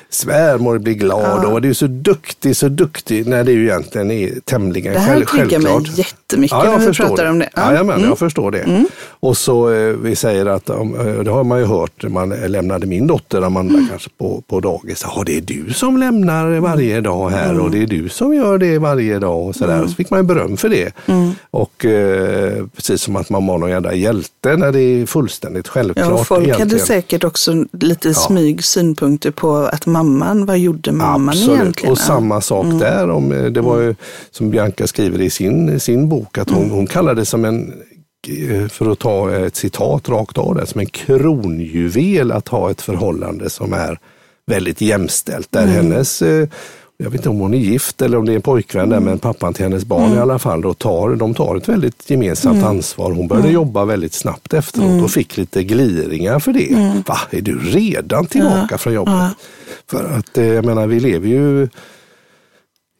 svärmor blir glad. Och du är så duktig, så duktig. När det ju egentligen är tämligen Det här själv, triggar mig självklart. jättemycket Ja, jag när vi pratar det. om det. Ja. Ja. Jajamän, Mm. jag förstår det. Och så eh, vi säger att, eh, det har man ju hört, man lämnade min dotter Amanda Mm. kanske på, på dagis. Ja, det är du som lämnar varje dag här Mm. och det är du som gör det varje dag. Och så, där. så fick man beröm för det. Mm. Och eh, precis som att man var någon jävla hjälte när det är fullständigt självklart. Ja, och folk hade egentligen. säkert också lite i smyg synpunkter på att mamman, vad gjorde mamman Absolut, egentligen? och samma sak Mm. där. Om, eh, det var ju som Bianca skriver i sin, sin bok, att Mm. hon, hon kallar det som en, för att ta ett citat rakt av det, som en kronjuvel att ha ett förhållande som är väldigt jämställt. Där Mm. hennes eh, jag vet inte om hon är gift eller om det är en pojkvän där, Mm. men pappan till hennes barn i alla fall, då tar, de tar ett väldigt gemensamt Mm. ansvar. Hon började jobba väldigt snabbt efteråt och fick lite gliringar för det. Mm. Va, är du redan tillbaka från jobbet? För att eh, jag menar, vi lever ju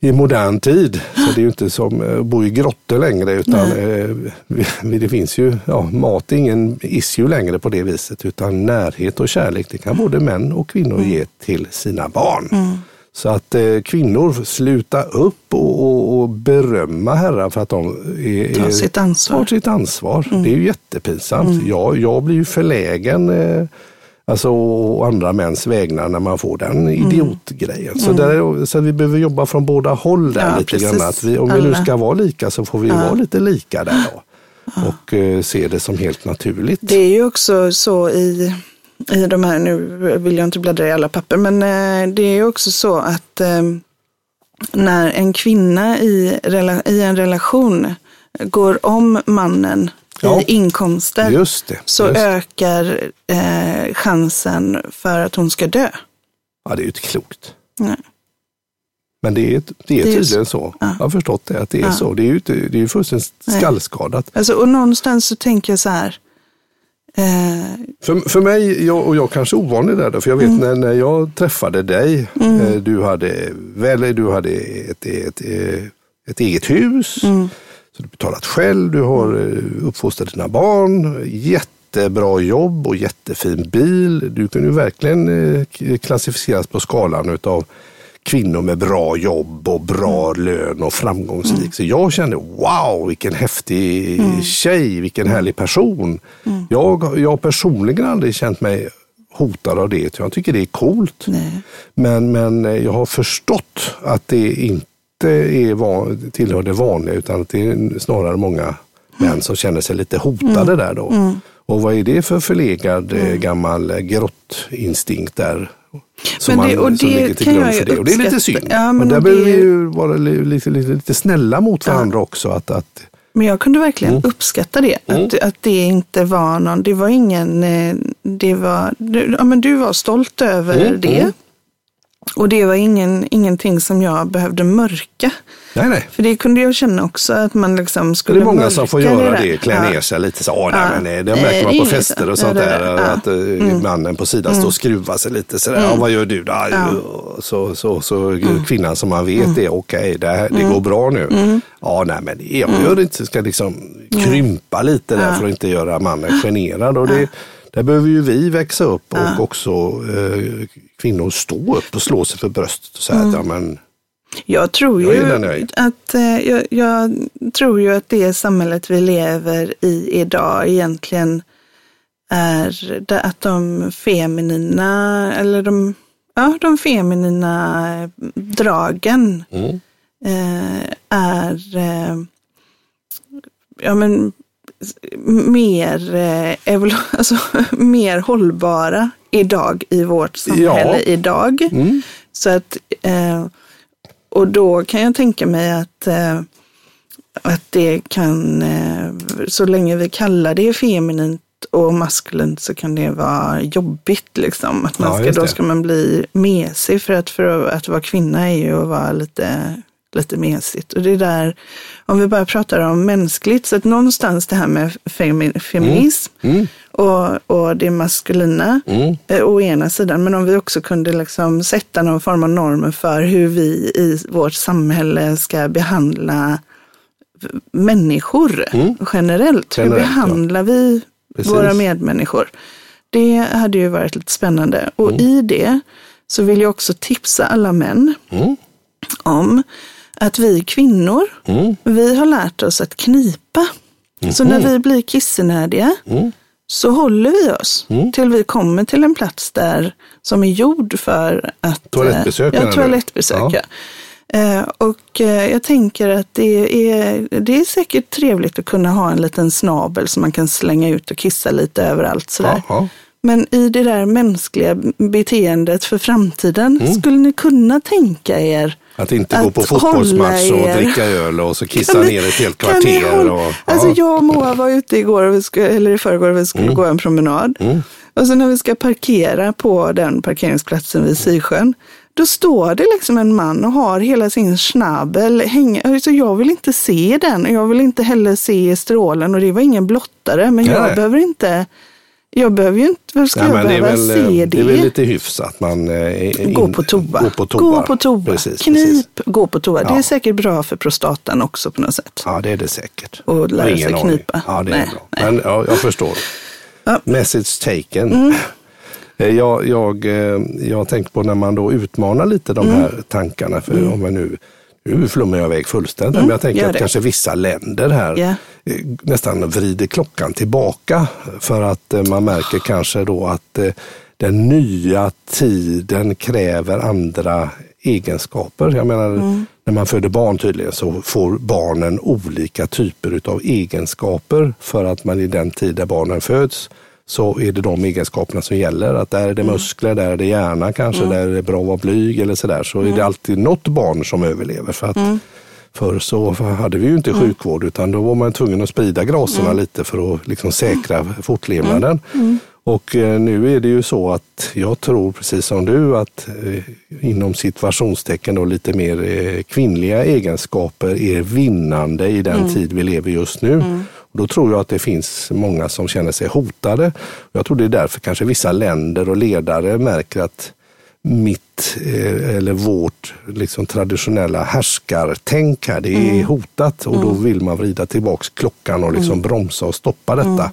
i modern tid. Så det är ju inte som att bo i grottor längre utan eh, det finns ju, ja, mat är ingen issue längre på det viset utan närhet och kärlek det kan både män och kvinnor ge till sina barn. Så att eh, kvinnor sluta upp och, och, och berömma herrar för att de är, Ta är- sitt ansvar. tar sitt ansvar. Det är ju jättepinsamt. Jag, jag blir ju förlägen eh, Alltså och andra mäns vägnar när man får den idiotgrejen. Så, där, så vi behöver jobba från båda håll där Ja, lite precis. grann. Att vi, om vi nu Alla. ska vara lika så får vi vara lite lika där då. Och eh, se det som helt naturligt. Det är ju också så i, i de här, nu vill jag inte bläddra i alla papper, men eh, det är ju också så att eh, när en kvinna i en relation går om mannen Ja. i inkomster Just det. så just. ökar eh, chansen för att hon ska dö. Ja, det är ju inte klokt. Nej. Men det är, det är Det är tydligen så. Jag har förstått det, att det är Ja. så. Det är ju, det är ju fullständigt Nej. skallskadat. Alltså, och någonstans så tänker jag så här, Eh, För, för mig, jag, och jag kanske är ovanlig där, då, för jag vet när, när jag träffade dig, eh, du hade, väl, du hade ett, ett, ett, ett eget hus, så du betalat själv, du har eh, uppfostrat dina barn, jättebra jobb och jättefin bil. Du kunde ju verkligen eh, klassificeras på skalan utav kvinnor med bra jobb och bra lön och framgångsrik. Så jag kände wow, vilken häftig tjej, vilken härlig person. Jag, jag har personligen aldrig känt mig hotad av det. Jag tycker det är coolt. Nej. Men, men eh, jag har förstått att det inte är van, tillhör det vanliga utan att det är snarare många män som känner sig lite hotade där då. Och vad är det för förlegad eh, gammal eh, grottinstinkt där? Som, Men det- man, och som det ligger till grund för det. Och det är lite synd. Ja, men men där och behöver det- vi ju vara li- lite, lite, lite snälla mot varandra också. Att, att, Men jag kunde verkligen uppskatta det. Att, att det inte var någon, det var ingen, eh, det var, du, ja, men du var stolt över Mm, det. Mm. Och det var ingen, ingenting som jag behövde mörka. nej, nej. För det kunde jag känna också att man liksom Det skulle är många som får göra det, klä Ja. ner sig lite så. Nej, Ja. men, eh, det Nej, märker man det är på fester och så. sånt Ja, det där. är det. Att eh, mannen på sidan står och skruvar sig lite sådär. Ja, vad gör du då? Så, så, så kvinnan som man vet är okej, det, här- det går bra nu. Ja, nej men jag gör det inte. Ska liksom krympa lite där för att inte göra mannen generad. Och det, där behöver ju vi växa upp och också eh, kvinnor stå upp och slå sig för bröstet och säga att ja, men Jag tror Jag ju nöjd. att, eh, jag, jag tror ju att det samhället vi lever i idag egentligen är att de feminina, eller de, ja, de feminina dragen Mm. eh, är eh, ja, men, mer, eh, *laughs* alltså, *laughs* mer hållbara idag i vårt samhälle Ja. idag. Mm. Så att, eh, och då kan jag tänka mig att, eh, att det kan, eh, så länge vi kallar det feminint och maskulint så kan det vara jobbigt. Liksom. Att man ska, då ska man bli mesig för att, för att vara kvinna är ju att vara lite, lite mesigt. Och det är där, om vi bara pratar om mänskligt, så att någonstans det här med femi, feminism Mm. och, och det maskulina Mm. eh, å ena sidan, men om vi också kunde liksom sätta någon form av normer för hur vi i vårt samhälle ska behandla människor generellt. Hur Mm. Generellt, ja. behandlar vi Precis. våra medmänniskor? Det hade ju varit lite spännande. Och i det så vill jag också tipsa alla män Mm. om att vi kvinnor, Mm. vi har lärt oss att knipa. Så när vi blir kissenödiga Mm. så håller vi oss till vi kommer till en plats där som är gjord för att... Toalettbesök, eh, Ja, du? toalettbesök. Ja. Ja. Eh, Och eh, jag tänker att det är, det är säkert trevligt att kunna ha en liten snabel som man kan slänga ut och kissa lite överallt. Sådär. Men i det där mänskliga beteendet för framtiden, Mm. skulle ni kunna tänka er Att inte Att gå på fotbollsmatch och dricka öl och så kissa ni- ner ett helt kvarter. Och, Alltså ja. jag och Moa var ute igår, och vi skulle, eller i förrgår, och vi skulle Mm. gå en promenad. Och så när vi ska parkera på den parkeringsplatsen vid Sisjön, då står det liksom en man och har hela sin schnabel hänga. Alltså jag vill inte se den och jag vill inte heller se strålen och det var ingen blottare, men jag Nej. behöver inte Jag behöver ju inte, varför ska Nej, jag det, behöva väl, se eh, det? det är väl lite hyfs att man eh, in, Gå på toa. Gå på toa. Gå på toa. Precis, Knip, precis. gå på toa. Det Ja. är säkert bra för prostatan också på något sätt. Ja, det är det säkert. Och lära sig aning. knipa. Ja, det är Nej, bra. Men ja, jag förstår. Ja. Mm. Message taken. Eh, Jag, jag, jag tänkt på när man då utmanar lite de Mm. här tankarna. För om jag nu, nu flummar jag iväg fullständigt. men jag tänker Mm. att det. kanske vissa länder här eh, nästan vrider klockan tillbaka. För att eh, man märker kanske då att eh, den nya tiden kräver andra egenskaper. Jag menar, Mm. när man föder barn tydligen så får barnen olika typer av egenskaper för att man i den tid där barnen föds så är det de egenskaperna som gäller. Att där är det muskler, där är det hjärna kanske, där är det bra att vara blyg eller sådär. Så är det alltid något barn som överlever. För att Förr så hade vi ju inte sjukvård utan då var man tvungen att sprida graserna lite för att liksom säkra fortlevnaden. Och eh, nu är det ju så att jag tror precis som du att eh, inom situationstecken då lite mer eh, kvinnliga egenskaper är vinnande i den tid vi lever just nu. Då tror jag att det finns många som känner sig hotade. Jag tror det är därför kanske vissa länder och ledare märker att mitt eh, eller vårt liksom traditionella härskartänk här, det är mm. hotat och då mm. vill man vrida tillbaks klockan och liksom mm. bromsa och stoppa detta. Mm.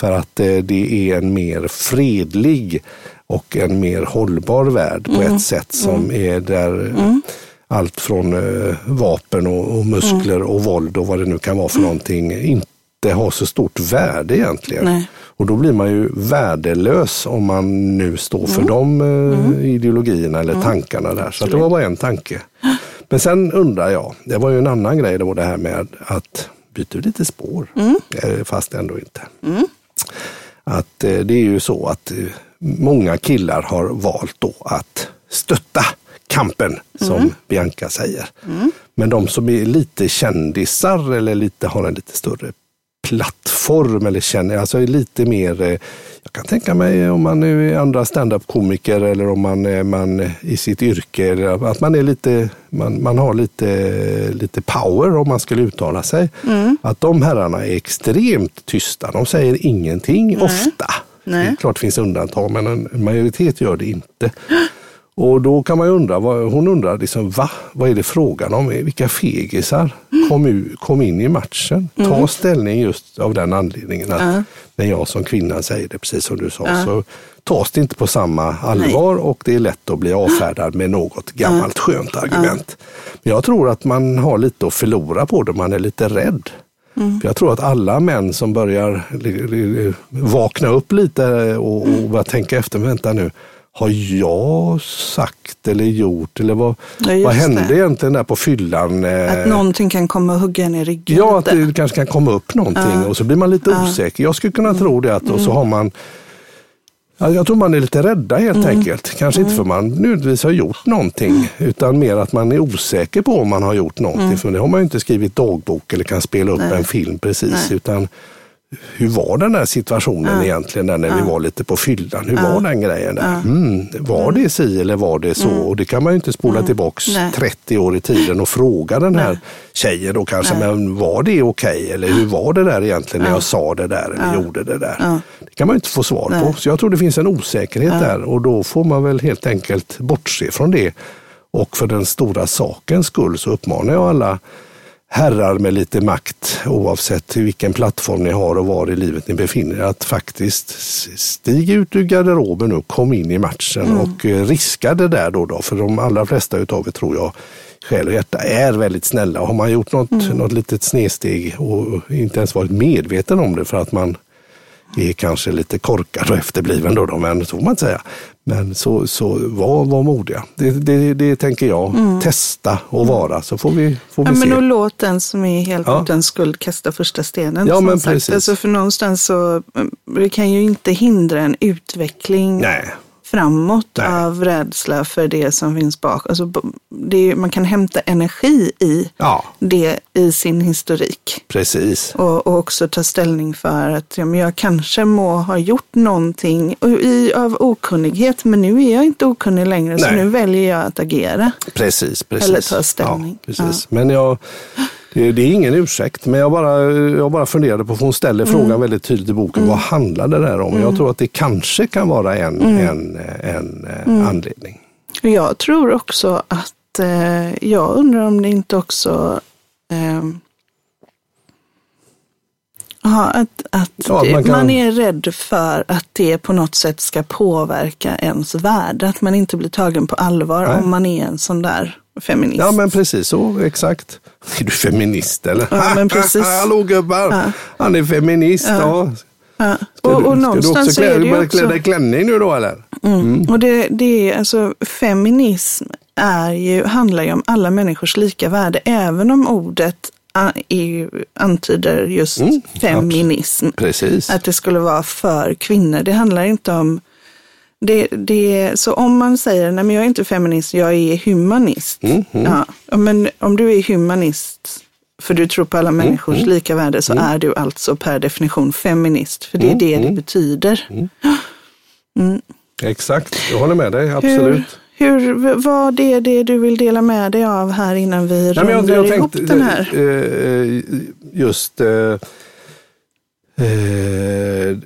För att eh, det är en mer fredlig och en mer hållbar värld på ett sätt som är där allt från eh, vapen och, muskler och våld och vad det nu kan vara för någonting inte har så stort värde egentligen. Nej. Och då blir man ju värdelös om man nu står för mm. de eh, mm. ideologierna eller mm. tankarna där. Så det var bara en tanke. Men sen undrar jag, det var ju en annan grej då det här med att byta lite spår, mm. Eh, fast ändå inte. Mm. Att eh, det är ju så att många killar har valt då att stötta kampen, som mm. Bianca säger. Men de som är lite kändisar eller lite, har en lite större plattform eller känner, alltså lite mer, eh, jag kan tänka mig om man är andra standup-komiker eller om man, är man i sitt yrke, att man är lite, man, man har lite, lite power om man skulle uttala sig. Mm. Att de herrarna är extremt tysta, de säger ingenting Nej. ofta. Nej. Det är klart det finns undantag, men en majoritet gör det inte. *gasps* Och då kan man ju undra, hon undrar liksom, va? Vad är det frågan om? Vilka fegisar kom, kom in i matchen? Ta mm. ställning just av den anledningen att uh. när jag som kvinna säger det, precis som du sa, uh. så tas det inte på samma allvar Nej. och det är lätt att bli avfärdad med något gammalt skönt argument. Men jag tror att man har lite att förlora på det, man är lite rädd. Mm. Jag tror att alla män som börjar vakna upp lite och, och börja tänka efter, vänta nu, har jag sagt eller gjort? Eller vad, ja, vad hände det. egentligen där på fyllan? Att någonting kan komma och hugga en i ryggen. Ja, att det kanske kan komma upp någonting ja. och så blir man lite ja. osäker. Jag skulle kunna tro det. Att, och så mm. har man jag tror man är lite rädda helt mm. enkelt. Kanske mm. inte för man nödvändigtvis har gjort någonting, utan mer att man är osäker på om man har gjort någonting. Mm. För det har man ju inte skrivit dagbok eller kan spela upp Nej. en film precis. Nej. utan hur var den där situationen ja. egentligen när ja. vi var lite på fyllan? Hur ja. var den grejen där? Mm, var det si eller var det så? Mm. Och det kan man ju inte spola mm. tillbaks Nej. 30 år i tiden och fråga den här Nej. tjejen då kanske, Nej. men var det okej? Okay? Eller hur var det där egentligen när jag sa det där eller gjorde det där? Det kan man inte få svar på. Så jag tror det finns en osäkerhet där och då får man väl helt enkelt bortse från det. Och för den stora sakens skull så uppmanar jag alla herrar med lite makt, oavsett vilken plattform ni har och var i livet ni befinner er, att faktiskt stiga ut ur garderoben och kom in i matchen mm. och eh, riska det där då, då. För de allra flesta utav er tror jag, själ och hjärta, är väldigt snälla. Har man gjort något, mm. något litet snedsteg och inte ens varit medveten om det för att man är kanske lite korkad och efterbliven då, då men så får man inte säga. Men så, så var, var modiga. Det, det, det tänker jag. Mm. Testa och vara så får vi, får vi ja, se. Men och låt den som är helt ja. utan skuld kasta första stenen. Ja, men precis. Alltså för någonstans så, det kan ju inte hindra en utveckling. Nej framåt Nej. av rädsla för det som finns bak. Alltså, det, man kan hämta energi i ja. det i sin historik. Precis. Och, och också ta ställning för att ja, men jag kanske må ha gjort någonting i, av okunnighet, men nu är jag inte okunnig längre, Nej. så nu väljer jag att agera. Precis, precis. Eller ta ställning. Ja, precis. Ja. Men jag det, det är ingen ursäkt, men jag bara, jag bara funderade på, för hon ställer mm. frågan väldigt tydligt i boken, mm. vad handlar det där om? Mm. Jag tror att det kanske kan vara en, mm. en, en eh, mm. anledning. Jag tror också att, eh, jag undrar om det inte också eh, att, att ja, man, kan... man, är rädd för att det på något sätt ska påverka ens värde. Att man inte blir tagen på allvar Nej. om man är en sån där feminist. Ja, men precis så, exakt. Är du feminist eller? Ja, men *laughs* precis. Hallå gubbar, ja. han är feminist. Ja. ja. Ska, och, och du, någonstans ska du också klä, är det klä dig klänning nu då eller? Mm. Mm. Och det, det är alltså feminism är ju, handlar ju om alla människors lika värde, även om ordet antyder just mm, feminism. Precis. Att det skulle vara för kvinnor. Det handlar inte om det, det, så om man säger, nej men jag är inte feminist, jag är humanist. Mm, mm. Ja, men om du är humanist, för du tror på alla mm, människors mm, lika värde, så mm. är du alltså per definition feminist. För det är mm, det det betyder. *gasps* Exakt, jag håller med dig, absolut. Hur, hur, vad är det du vill dela med dig av här innan vi rundar ihop den här? Eh, eh, just eh, Eh,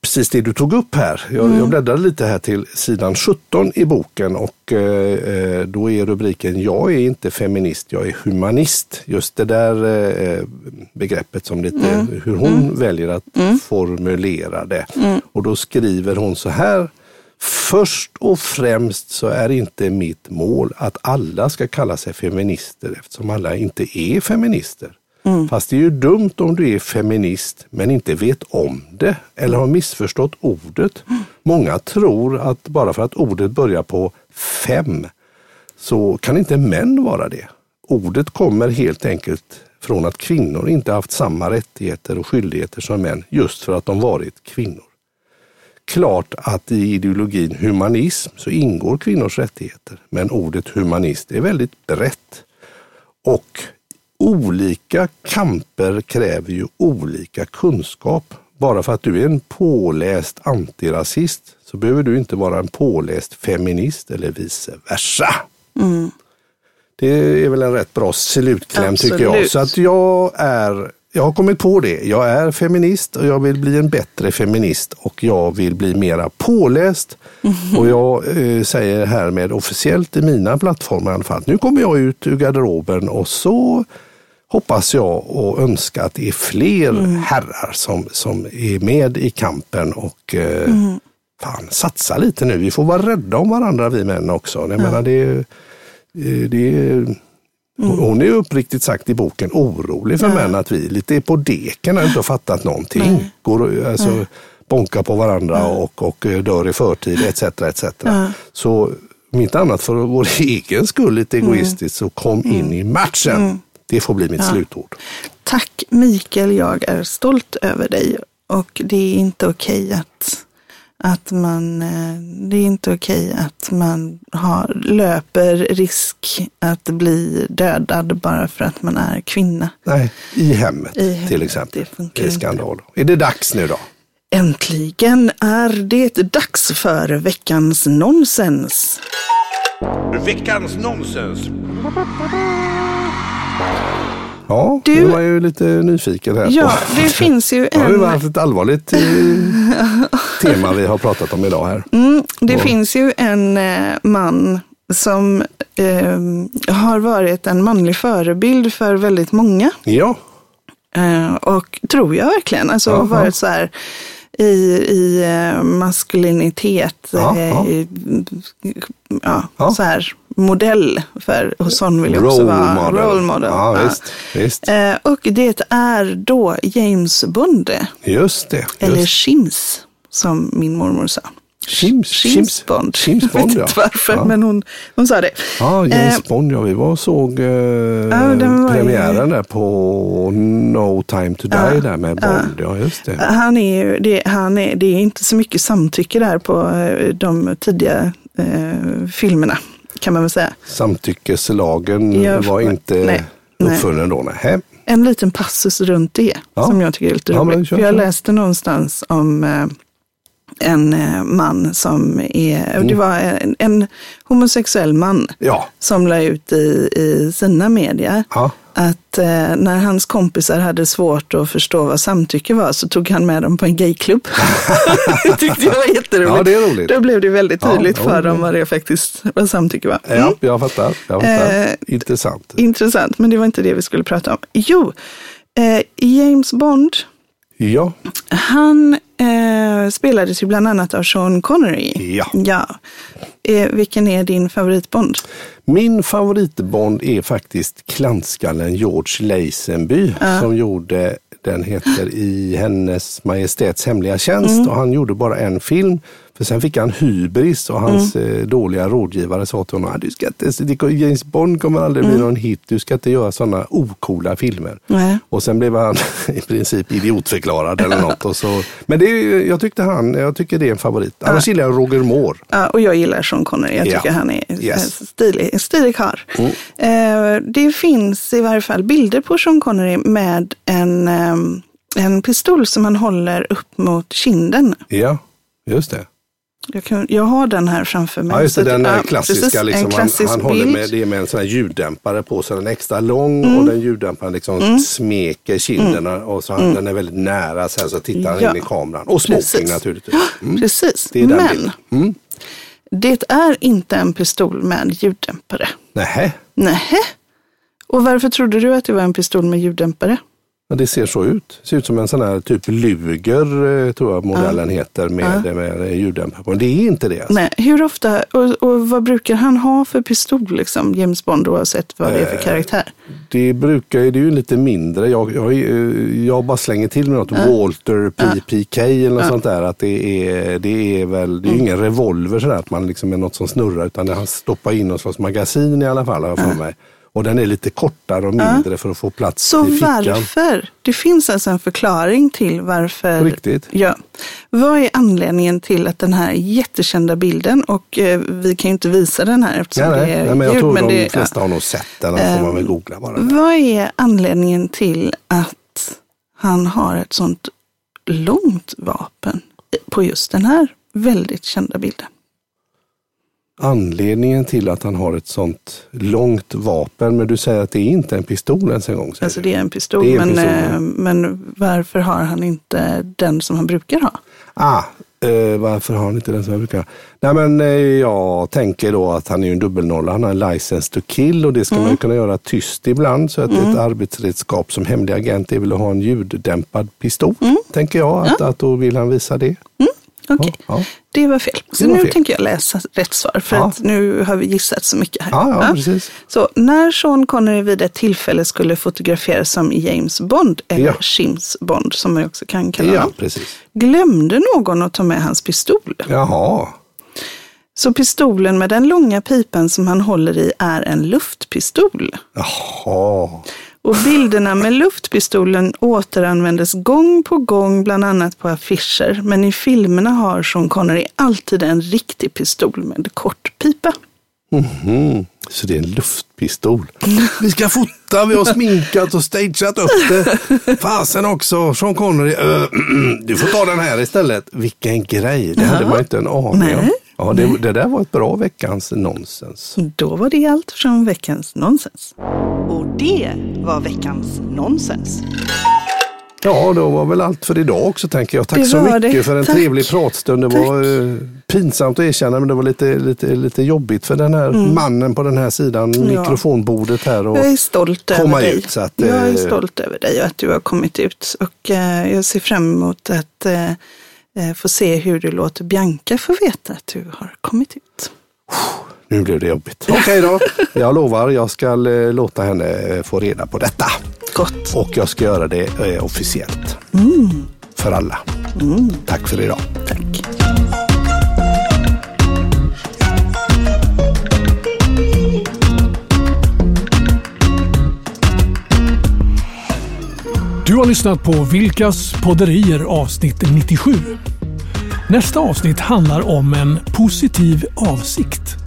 precis det du tog upp här. Jag, mm. jag bläddrade lite här till sidan 17 i boken och eh, eh, då är rubriken Jag är inte feminist, jag är humanist. Just det där eh, begreppet som lite mm. hur hon mm. väljer att mm. formulera det. Mm. Och då skriver hon så här. Först och främst så är inte mitt mål att alla ska kalla sig feminister eftersom alla inte är feminister. Mm. Fast det är ju dumt om du är feminist men inte vet om det eller har missförstått ordet. Mm. Många tror att bara för att ordet börjar på fem så kan inte män vara det. Ordet kommer helt enkelt från att kvinnor inte haft samma rättigheter och skyldigheter som män just för att de varit kvinnor. Klart att i ideologin humanism så ingår kvinnors rättigheter, men ordet humanist är väldigt brett. Och olika kamper kräver ju olika kunskap. Bara för att du är en påläst antirasist så behöver du inte vara en påläst feminist eller vice versa. Mm. Det är väl en rätt bra slutkläm Absolut. tycker jag. Så att jag är jag har kommit på det. Jag är feminist och jag vill bli en bättre feminist och jag vill bli mera påläst. Mm. Och jag eh, säger härmed officiellt i mina plattformar i alla fall. Nu kommer jag ut ur garderoben och så hoppas jag och önskar att det är fler mm. herrar som, som är med i kampen och eh, mm. fan, satsa lite nu. Vi får vara rädda om varandra vi män också. Jag ja. menar, det, eh, det, mm. Hon är uppriktigt sagt i boken orolig för ja. män att vi lite är på deken och inte har fattat någonting. Nej. Går, alltså, Nej. bonkar på varandra ja. och, och eh, dör i förtid etc. etc. Så om inte annat för vår egen skull lite mm. egoistiskt så kom in mm. i matchen. Mm. Det får bli mitt ja. slutord. Tack Mikael, jag är stolt över dig och det är inte okej att, att man, eh, det är inte okej att man har, löper risk att bli dödad bara för att man är kvinna. Nej, i hemmet, I hemmet till exempel. Det är skandal. Är det dags nu då? Äntligen är det dags för veckans nonsens. Veckans nonsens. Ja, du, var ju lite nyfiken här. Ja, på. det finns ju *laughs* en... Det har ju varit ett allvarligt eh, *laughs* tema vi har pratat om idag här. Mm, det och... finns ju en eh, man som eh, har varit en manlig förebild för väldigt många. Ja. Eh, och tror jag verkligen. Alltså Aha. varit så här i, i eh, maskulinitet. Ja, ja. Så här modell för, sån vill jag också vara. Model. Role model. Ja, visst, visst. Eh, och det är då James Bond. Just det. Just. Eller Shims, som min mormor sa. Shims, Shims Bond. Shims Bond, *laughs* jag vet inte varför, ja. men hon, hon sa det. Ja, James eh, Bond, ja. Vi var och såg eh, ja, premiären där på No time to die ja, där med Bond. Ja, just det. Han är ju, det, han är, det är inte så mycket samtycke där på eh, de tidiga eh, filmerna kan man väl säga. Samtyckeslagen jag, var inte nej, uppfunnen då? Nej. En liten passus runt det ja. som jag tycker är lite roligt. Ja, För jag läste någonstans om eh, en eh, man som är, mm. det var en, en homosexuell man ja. som la ut i, i sina medier ja att eh, när hans kompisar hade svårt att förstå vad samtycke var så tog han med dem på en gayklubb. *laughs* det tyckte jag var jätteroligt. Ja, det är roligt. Då blev det väldigt tydligt ja, för dem vad det faktiskt vad samtycke var. Mm. Ja, jag fattar. Jag fattar. Eh, intressant. Intressant, men det var inte det vi skulle prata om. Jo, eh, James Bond. Ja. Han eh, spelades ju bland annat av Sean Connery. Ja. ja. Eh, vilken är din favoritbond? Min favoritbond är faktiskt klantskallen George Lazenby uh. som gjorde den heter I hennes majestäts hemliga tjänst mm. och han gjorde bara en film för sen fick han hybris och hans mm. Eh, dåliga rådgivare sa till honom, du ska inte, James Bond kommer aldrig mm. bli någon hit, du ska inte göra sådana okola filmer. Nej. Och sen blev han *laughs* i princip idiotförklarad eller något. Och så. Men det, jag tyckte han, jag tycker det är en favorit. Annars ja. gillar jag Roger Moore. Ja, och jag gillar Sean Connery, jag tycker ja. han är yes. stilig, stilig karl. Mm. Eh, det finns i varje fall bilder på Sean Connery med en, eh, en pistol som han håller upp mot kinden. Ja, just det. Jag, kan, jag har den här framför mig. Ja, just det, den ja, klassiska. precis, liksom, en klassisk han, han håller med, det är med en sån här ljuddämpare på så den är extra lång och den ljuddämparen liksom smeker kinderna och så han, den är väldigt nära sen så tittar han Ja. in i kameran. Och smoking Precis. naturligtvis. Mm. *gasps* Precis, Det men. Mm. det är inte en pistol med ljuddämpare. Nähä, Nähä? Och varför trodde du att det var en pistol med ljuddämpare? Men det ser så ut. Det ser ut som en sån här typ Luger eh, tror jag modellen heter med, med ljuddämpare på. Det är inte det. Alltså. Nej, hur ofta och, och vad brukar han ha för pistol, liksom, James Bond, oavsett vad det är Eh, för karaktär? Det brukar det är ju lite mindre. Jag, jag, eh, jag bara slänger till med något Walter PPK eller något sånt där. Att det är, det är väl, det är ju ingen revolver sådär att man liksom är något som snurrar utan han stoppar in något slags magasin i alla fall har jag för mig. Och den är lite kortare och mindre för att få plats Så i fickan. varför? Det finns alltså en förklaring till varför. Riktigt? Ja. Vad är anledningen till att den här jättekända bilden, och eh, vi kan ju inte visa den här eftersom Nej, det är nej, men jag ljud, tror men de det, flesta har nog sett den. Får man väl googla bara. Vad är anledningen till att han har ett sånt långt vapen på just den här väldigt kända bilden? Anledningen till att han har ett sånt långt vapen, men du säger att det är inte en pistol ens en gång. Alltså det är en pistol, är en men, pistol, ja. eh, men varför har han inte den som han brukar ha? Ah, eh, varför har han inte den som jag brukar? Nej men eh, jag tänker då att han är en dubbelnolla. Han har en license to kill och det ska Mm. man kunna göra tyst ibland. Så att ett arbetsredskap som hemlig agent är väl att ha en ljuddämpad pistol. Mm. Tänker jag att, att då vill han visa det. Okej, Ja, ja. det var fel. Så var nu fel. tänker jag läsa rätt svar, för Ja. att nu har vi gissat så mycket här. Ja, ja, precis. Så när Sean Connery vid ett tillfälle skulle fotograferas som James Bond, eller. James Bond som man också kan kalla Ja, honom, precis. glömde någon att ta med hans pistol. Jaha. Så pistolen med den långa pipan som han håller i är en luftpistol. Jaha. Och bilderna med luftpistolen återanvändes gång på gång, bland annat på affischer. Men i filmerna har Sean Connery alltid en riktig pistol med kort pipa. Mhm. Så det är en luftpistol. Vi ska fota, vi har sminkat och stageat upp det. Fasen också, Sean Connery. Ö, *clears throat* du får ta den här istället. Vilken grej, det hade man inte en aning om. Ja, det, det där var ett bra veckans nonsens. Då var det allt från veckans nonsens. Och det var veckans nonsens. Ja, då var väl allt för idag också tänker jag. Tack Det så mycket det. för en Tack. trevlig pratstund. Det var eh, pinsamt att erkänna men det var lite, lite, lite jobbigt för den här mannen på den här sidan mikrofonbordet här. Och, Mm. Jag är stolt komma över dig. ut, så att, jag är eh, stolt över dig och att du har kommit ut. Och eh, jag ser fram emot att eh, få se hur du låter Bianca få veta att du har kommit ut. Nu blev det jobbigt. Okej då, *laughs* jag lovar jag ska eh, låta henne eh, få reda på detta. Gott. Och jag ska göra det eh, officiellt. För alla. Tack för idag. Tack. Du har lyssnat på Vilkas podderier avsnitt 97. Nästa avsnitt handlar om en positiv avsikt.